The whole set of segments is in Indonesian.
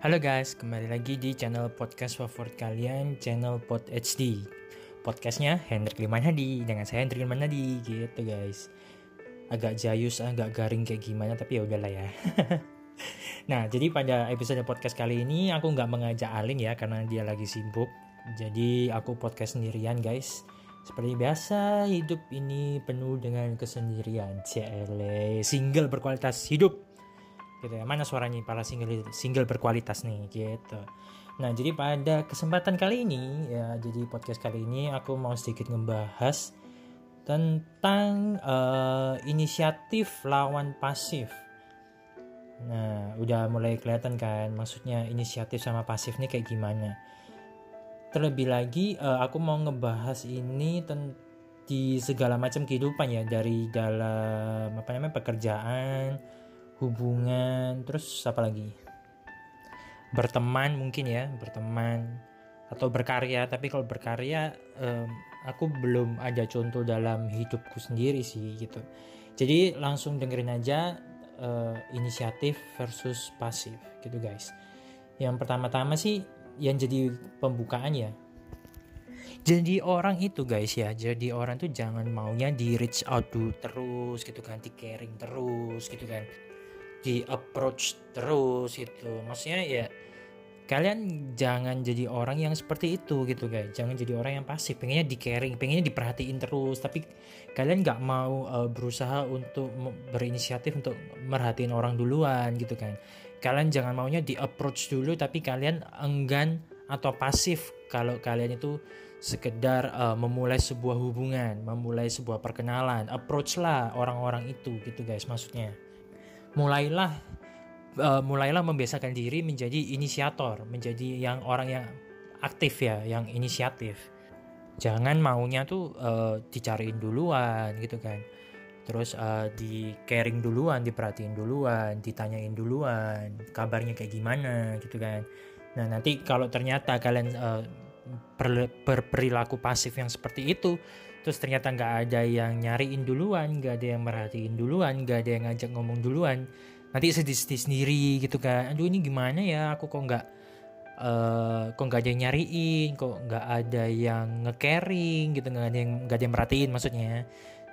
Halo guys, kembali lagi di channel podcast favorit kalian, channel Pod HD. Podcastnya Hendrik Liman Hadi, dengan saya Hendrik Liman Hadi, gitu guys. Agak jayus, agak garing kayak gimana, tapi ya udahlah ya. nah, jadi pada episode podcast kali ini aku nggak mengajak Alin ya, karena dia lagi sibuk. Jadi aku podcast sendirian guys. Seperti biasa, hidup ini penuh dengan kesendirian. CLE, single berkualitas hidup gitu ya. Mana suaranya para single single berkualitas nih gitu. Nah jadi pada kesempatan kali ini ya jadi podcast kali ini aku mau sedikit ngebahas tentang uh, inisiatif lawan pasif. Nah udah mulai kelihatan kan maksudnya inisiatif sama pasif nih kayak gimana. Terlebih lagi uh, aku mau ngebahas ini di segala macam kehidupan ya dari dalam apa namanya pekerjaan hubungan terus apa lagi? Berteman mungkin ya berteman atau berkarya. Tapi kalau berkarya um, aku belum ada contoh dalam hidupku sendiri sih gitu. Jadi langsung dengerin aja uh, inisiatif versus pasif gitu guys. Yang pertama-tama sih yang jadi pembukaan ya. Jadi orang itu guys ya. Jadi orang tuh jangan maunya di reach out dulu terus gitu kan. Di caring terus gitu kan di approach terus itu. Maksudnya ya kalian jangan jadi orang yang seperti itu gitu guys. Jangan jadi orang yang pasif. Pengennya di caring pengennya diperhatiin terus. Tapi kalian nggak mau uh, berusaha untuk berinisiatif untuk merhatiin orang duluan gitu kan. Kalian jangan maunya di approach dulu tapi kalian enggan atau pasif kalau kalian itu sekedar uh, memulai sebuah hubungan memulai sebuah perkenalan. Approach lah orang-orang itu gitu guys maksudnya mulailah uh, mulailah membiasakan diri menjadi inisiator, menjadi yang orang yang aktif ya, yang inisiatif. Jangan maunya tuh uh, dicariin duluan gitu kan. Terus uh, di caring duluan, diperhatiin duluan, ditanyain duluan, kabarnya kayak gimana gitu kan. Nah, nanti kalau ternyata kalian uh, berperilaku pasif yang seperti itu, terus ternyata nggak ada yang nyariin duluan nggak ada yang merhatiin duluan nggak ada yang ngajak ngomong duluan. Nanti sedih-sedih sendiri gitu kan aduh ini gimana ya? Aku kok nggak uh, kok nggak ada yang nyariin? Kok nggak ada yang nge-caring gitu? Nggak ada yang nggak ada yang merhatiin maksudnya.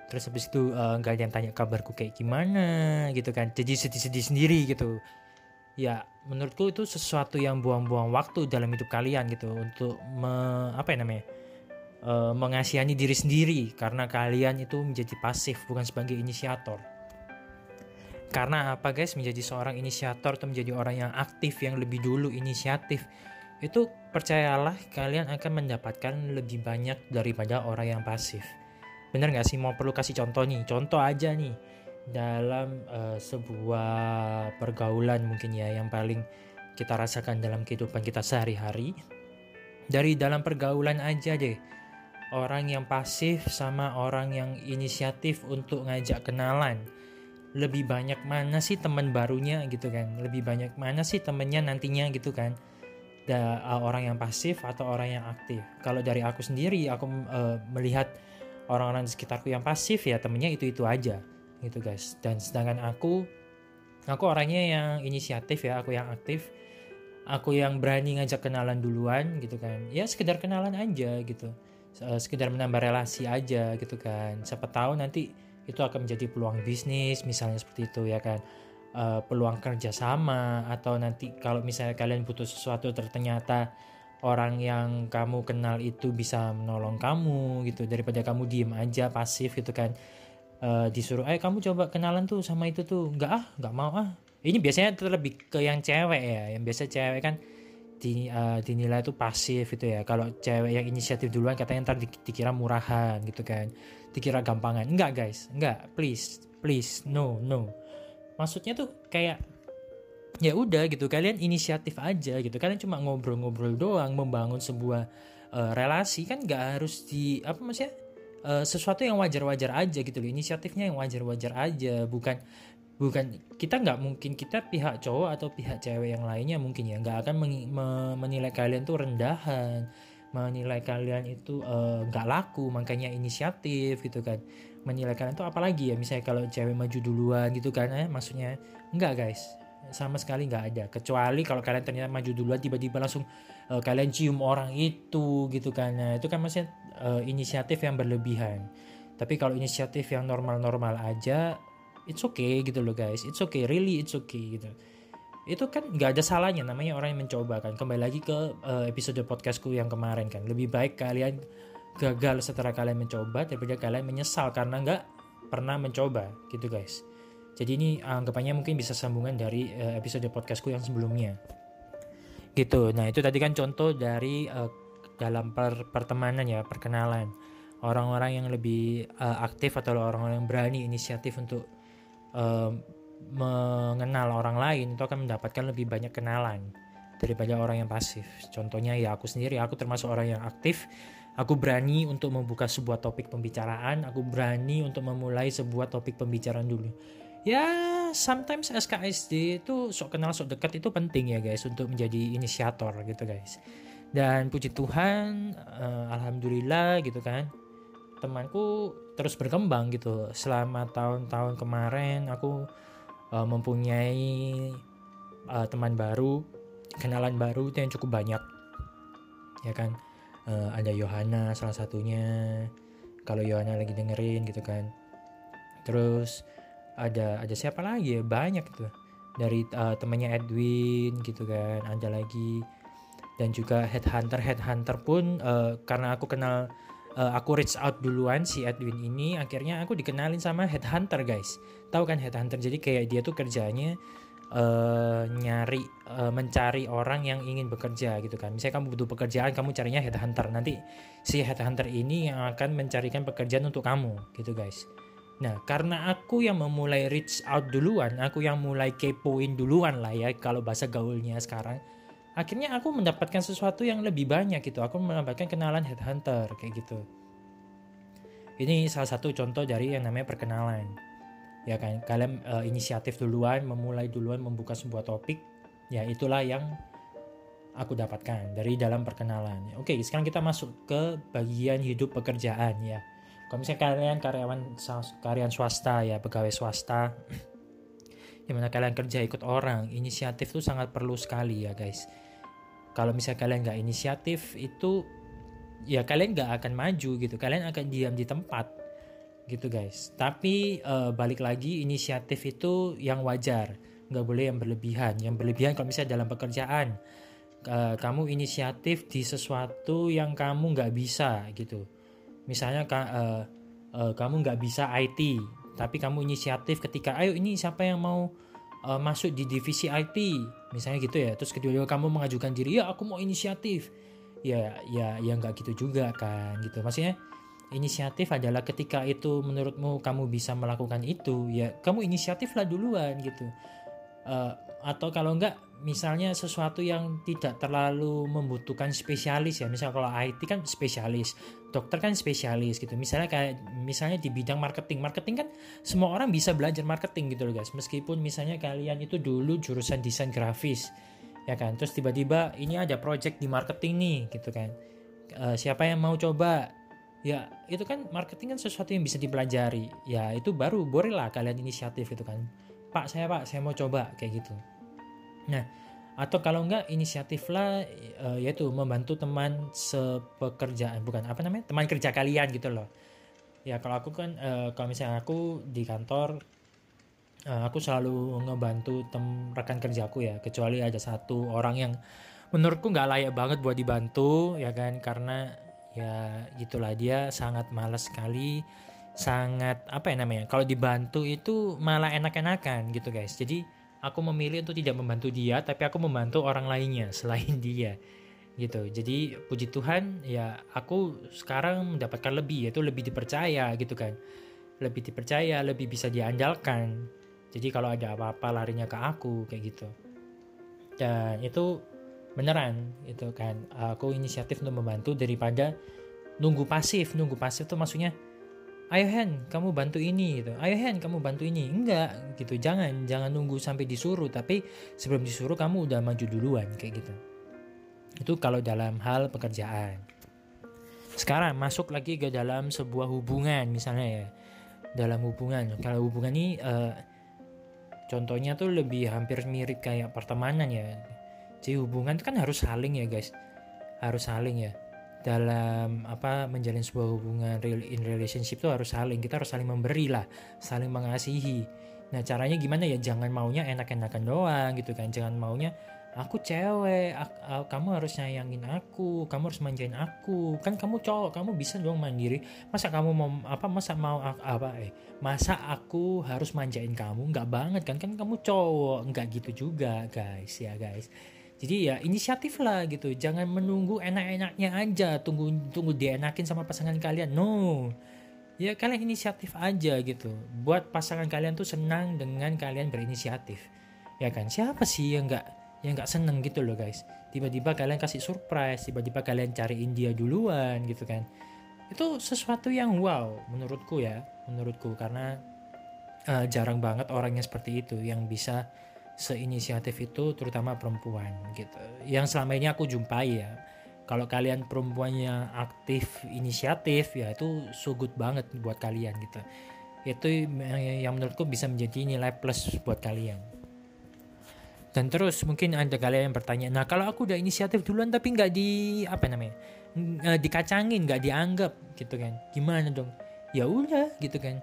Terus habis itu eh, nggak uh, ada yang tanya kabarku kayak gimana gitu kan. Jadi sedih-sedih sendiri gitu. Ya menurutku itu sesuatu yang buang-buang waktu dalam hidup kalian gitu untuk me, apa ya namanya uh, mengasihani diri sendiri karena kalian itu menjadi pasif bukan sebagai inisiator. Karena apa guys menjadi seorang inisiator atau menjadi orang yang aktif yang lebih dulu inisiatif itu percayalah kalian akan mendapatkan lebih banyak daripada orang yang pasif. Bener nggak sih mau perlu kasih contoh nih? Contoh aja nih dalam uh, sebuah pergaulan mungkin ya yang paling kita rasakan dalam kehidupan kita sehari-hari. Dari dalam pergaulan aja deh orang yang pasif sama orang yang inisiatif untuk ngajak kenalan. Lebih banyak mana sih teman barunya gitu kan? Lebih banyak mana sih temennya nantinya gitu kan? Da, orang yang pasif atau orang yang aktif? Kalau dari aku sendiri aku uh, melihat orang-orang di sekitarku yang pasif ya temennya itu itu aja gitu guys. Dan sedangkan aku aku orangnya yang inisiatif ya aku yang aktif. Aku yang berani ngajak kenalan duluan gitu kan? Ya sekedar kenalan aja gitu sekedar menambah relasi aja gitu kan. Siapa tahu nanti itu akan menjadi peluang bisnis misalnya seperti itu ya kan. Uh, peluang kerjasama atau nanti kalau misalnya kalian butuh sesuatu ternyata orang yang kamu kenal itu bisa menolong kamu gitu daripada kamu diem aja pasif gitu kan. Uh, disuruh eh kamu coba kenalan tuh sama itu tuh. Nggak ah nggak mau ah. Ini biasanya terlebih ke yang cewek ya yang biasa cewek kan di, uh, dinilai itu pasif gitu ya. Kalau cewek yang inisiatif duluan katanya ntar di, dikira murahan gitu kan. Dikira gampangan. Enggak guys. Enggak. Please. Please. No no. Maksudnya tuh kayak ya udah gitu. Kalian inisiatif aja gitu. Kalian cuma ngobrol-ngobrol doang membangun sebuah uh, relasi. Kan nggak harus di apa maksudnya? Uh, sesuatu yang wajar-wajar aja gitu loh. Inisiatifnya yang wajar-wajar aja. Bukan bukan kita nggak mungkin kita pihak cowok atau pihak cewek yang lainnya mungkin ya nggak akan menilai kalian tuh rendahan. Menilai kalian itu eh, nggak uh, laku makanya inisiatif gitu kan. Menilai kalian tuh apalagi ya misalnya kalau cewek maju duluan gitu kan eh maksudnya enggak guys. Sama sekali nggak ada. Kecuali kalau kalian ternyata maju duluan tiba-tiba langsung uh, kalian cium orang itu gitu kan. Nah itu kan maksudnya uh, inisiatif yang berlebihan. Tapi kalau inisiatif yang normal-normal aja it's okay gitu loh guys it's okay really it's okay gitu itu kan nggak ada salahnya namanya orang yang mencoba kan kembali lagi ke uh, episode podcastku yang kemarin kan lebih baik kalian gagal setelah kalian mencoba daripada kalian menyesal karena nggak pernah mencoba gitu guys jadi ini anggapannya mungkin bisa sambungan dari uh, episode podcastku yang sebelumnya. Gitu. Nah, itu tadi kan contoh dari uh, dalam per pertemanan ya, perkenalan. Orang-orang yang lebih uh, aktif atau orang-orang yang berani inisiatif untuk uh, mengenal orang lain itu akan mendapatkan lebih banyak kenalan daripada orang yang pasif. Contohnya ya aku sendiri, aku termasuk orang yang aktif. Aku berani untuk membuka sebuah topik pembicaraan, aku berani untuk memulai sebuah topik pembicaraan dulu ya sometimes SKSD itu sok kenal sok dekat itu penting ya guys untuk menjadi inisiator gitu guys dan puji Tuhan uh, alhamdulillah gitu kan temanku terus berkembang gitu. Selama tahun-tahun kemarin aku uh, mempunyai uh, teman baru kenalan baru itu yang cukup banyak. Ya kan? Uh, ada Yohana salah satunya. Kalau Yohana lagi dengerin gitu kan. Terus ada ada siapa lagi ya? Banyak gitu. Dari uh, temannya Edwin gitu kan ada lagi. Dan juga headhunter headhunter pun uh, karena aku kenal uh, aku reach out duluan si Edwin ini akhirnya aku dikenalin sama headhunter guys. Tahu kan headhunter? Jadi kayak dia tuh kerjanya uh, nyari uh, mencari orang yang ingin bekerja gitu kan. Misalnya kamu butuh pekerjaan kamu carinya headhunter. Nanti si headhunter ini yang akan mencarikan pekerjaan untuk kamu gitu guys. Nah, karena aku yang memulai reach out duluan, aku yang mulai kepoin duluan lah ya kalau bahasa gaulnya sekarang. Akhirnya aku mendapatkan sesuatu yang lebih banyak gitu. Aku mendapatkan kenalan headhunter kayak gitu. Ini salah satu contoh dari yang namanya perkenalan. Ya kan, kalian uh, inisiatif duluan, memulai duluan membuka sebuah topik. Ya, itulah yang aku dapatkan dari dalam perkenalan. Oke, sekarang kita masuk ke bagian hidup pekerjaan ya kalau misalnya kalian karyawan karyawan swasta ya pegawai swasta di mana kalian kerja ikut orang inisiatif itu sangat perlu sekali ya guys kalau misalnya kalian nggak inisiatif itu ya kalian nggak akan maju gitu. Kalian akan diam di tempat gitu guys. Tapi uh, balik lagi inisiatif itu yang wajar. Nggak boleh yang berlebihan. Yang berlebihan kalau misalnya dalam pekerjaan uh, kamu inisiatif di sesuatu yang kamu nggak bisa gitu. Misalnya uh, uh, kamu nggak bisa IT tapi kamu inisiatif ketika ayo ini siapa yang mau uh, masuk di divisi IT misalnya gitu ya. Terus kedua kamu mengajukan diri ya aku mau inisiatif. Ya ya ya nggak gitu juga kan gitu. Maksudnya inisiatif adalah ketika itu menurutmu kamu bisa melakukan itu ya kamu inisiatif lah duluan gitu. Uh, atau kalau enggak misalnya sesuatu yang tidak terlalu membutuhkan spesialis ya. Misal kalau IT kan spesialis dokter kan spesialis gitu. Misalnya kayak misalnya di bidang marketing. Marketing kan semua orang bisa belajar marketing gitu loh guys. Meskipun misalnya kalian itu dulu jurusan desain grafis ya kan? Terus tiba-tiba ini ada project di marketing nih gitu kan. Uh, siapa yang mau coba? Ya itu kan marketing kan sesuatu yang bisa dipelajari. Ya itu baru boleh lah kalian inisiatif gitu kan. Pak saya pak saya mau coba kayak gitu Nah, atau kalau enggak inisiatif lah uh, yaitu membantu teman sepekerjaan bukan apa namanya? Teman kerja kalian gitu loh. Ya kalau aku kan uh, kalau misalnya aku di kantor uh, aku selalu ngebantu tem rekan kerjaku ya. Kecuali ada satu orang yang menurutku nggak layak banget buat dibantu ya kan? Karena ya gitulah. Dia sangat malas sekali sangat apa ya namanya? Kalau dibantu itu malah enak-enakan gitu guys. Jadi aku memilih untuk tidak membantu dia tapi aku membantu orang lainnya selain dia gitu. Jadi puji Tuhan ya aku sekarang mendapatkan lebih yaitu lebih dipercaya gitu kan. Lebih dipercaya lebih bisa diandalkan. Jadi kalau ada apa-apa larinya ke aku kayak gitu. Dan itu beneran itu kan. Aku inisiatif untuk membantu daripada nunggu pasif. Nunggu pasif tuh maksudnya ayo Hen kamu bantu ini gitu. Ayo Hen kamu bantu ini. Enggak gitu. Jangan jangan nunggu sampai disuruh tapi sebelum disuruh kamu udah maju duluan kayak gitu. Itu kalau dalam hal pekerjaan. Sekarang masuk lagi ke dalam sebuah hubungan misalnya ya. Dalam hubungan. Kalau hubungan ini uh, contohnya tuh lebih hampir mirip kayak pertemanan ya. Jadi hubungan itu kan harus saling ya guys. Harus saling ya dalam apa menjalin sebuah hubungan real in relationship tuh harus saling kita harus saling memberi lah saling mengasihi. Nah caranya gimana ya? Jangan maunya enak-enakan doang gitu kan. Jangan maunya aku cewek aku, kamu harus nyayangin aku kamu harus manjain aku. Kan kamu cowok kamu bisa dong mandiri. Masa kamu mau apa masa mau apa eh masa aku harus manjain kamu? Nggak banget kan? Kan kamu cowok. Nggak gitu juga guys. Ya guys jadi ya inisiatif lah gitu. Jangan menunggu enak-enaknya aja. Tunggu tunggu dienakin sama pasangan kalian. No. Ya kalian inisiatif aja gitu. Buat pasangan kalian tuh senang dengan kalian berinisiatif. Ya kan? Siapa sih yang nggak yang nggak seneng gitu loh guys? Tiba-tiba kalian kasih surprise tiba-tiba kalian cariin dia duluan gitu kan. Itu sesuatu yang wow menurutku ya menurutku. Karena uh, jarang banget orang yang seperti itu yang bisa seinisiatif itu terutama perempuan gitu. Yang selama ini aku jumpai ya. Kalau kalian perempuannya aktif inisiatif ya itu so good banget buat kalian gitu. Itu yang menurutku bisa menjadi nilai plus buat kalian. Dan terus mungkin ada kalian yang bertanya, nah kalau aku udah inisiatif duluan tapi nggak di apa namanya, eh, dikacangin, nggak dianggap gitu kan, gimana dong? Ya udah gitu kan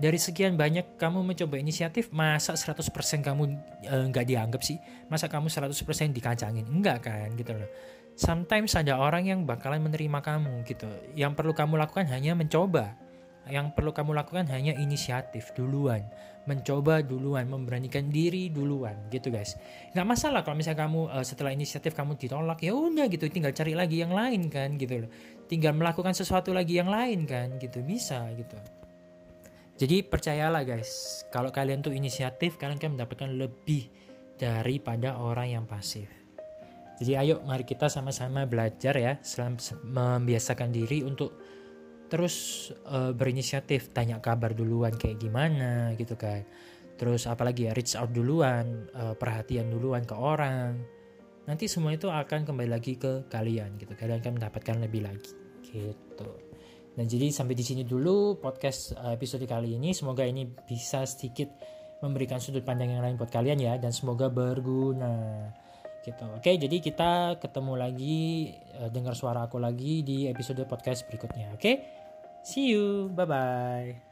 dari sekian banyak kamu mencoba inisiatif masa 100% kamu eh, nggak uh, dianggap sih? Masa kamu 100% dikacangin? Enggak kan gitu loh. Sometimes ada orang yang bakalan menerima kamu gitu. Yang perlu kamu lakukan hanya mencoba. Yang perlu kamu lakukan hanya inisiatif duluan. Mencoba duluan memberanikan diri duluan gitu guys. Nggak masalah kalau misalnya kamu uh, setelah inisiatif kamu ditolak ya udah gitu. Tinggal cari lagi yang lain kan gitu loh. Tinggal melakukan sesuatu lagi yang lain kan gitu. Bisa gitu jadi percayalah guys, kalau kalian tuh inisiatif, kalian kan mendapatkan lebih daripada orang yang pasif. Jadi ayo mari kita sama-sama belajar ya, selam membiasakan diri untuk terus uh, berinisiatif, tanya kabar duluan kayak gimana gitu kan. Terus apalagi ya reach out duluan, uh, perhatian duluan ke orang. Nanti semua itu akan kembali lagi ke kalian gitu. Kalian akan mendapatkan lebih lagi gitu. Dan jadi sampai di sini dulu podcast eh, episode kali ini. Semoga ini bisa sedikit memberikan sudut pandang yang lain buat kalian ya dan semoga berguna. Gitu. Oke, jadi kita ketemu lagi eh, dengar suara aku lagi di episode podcast berikutnya. Oke. See you. Bye bye.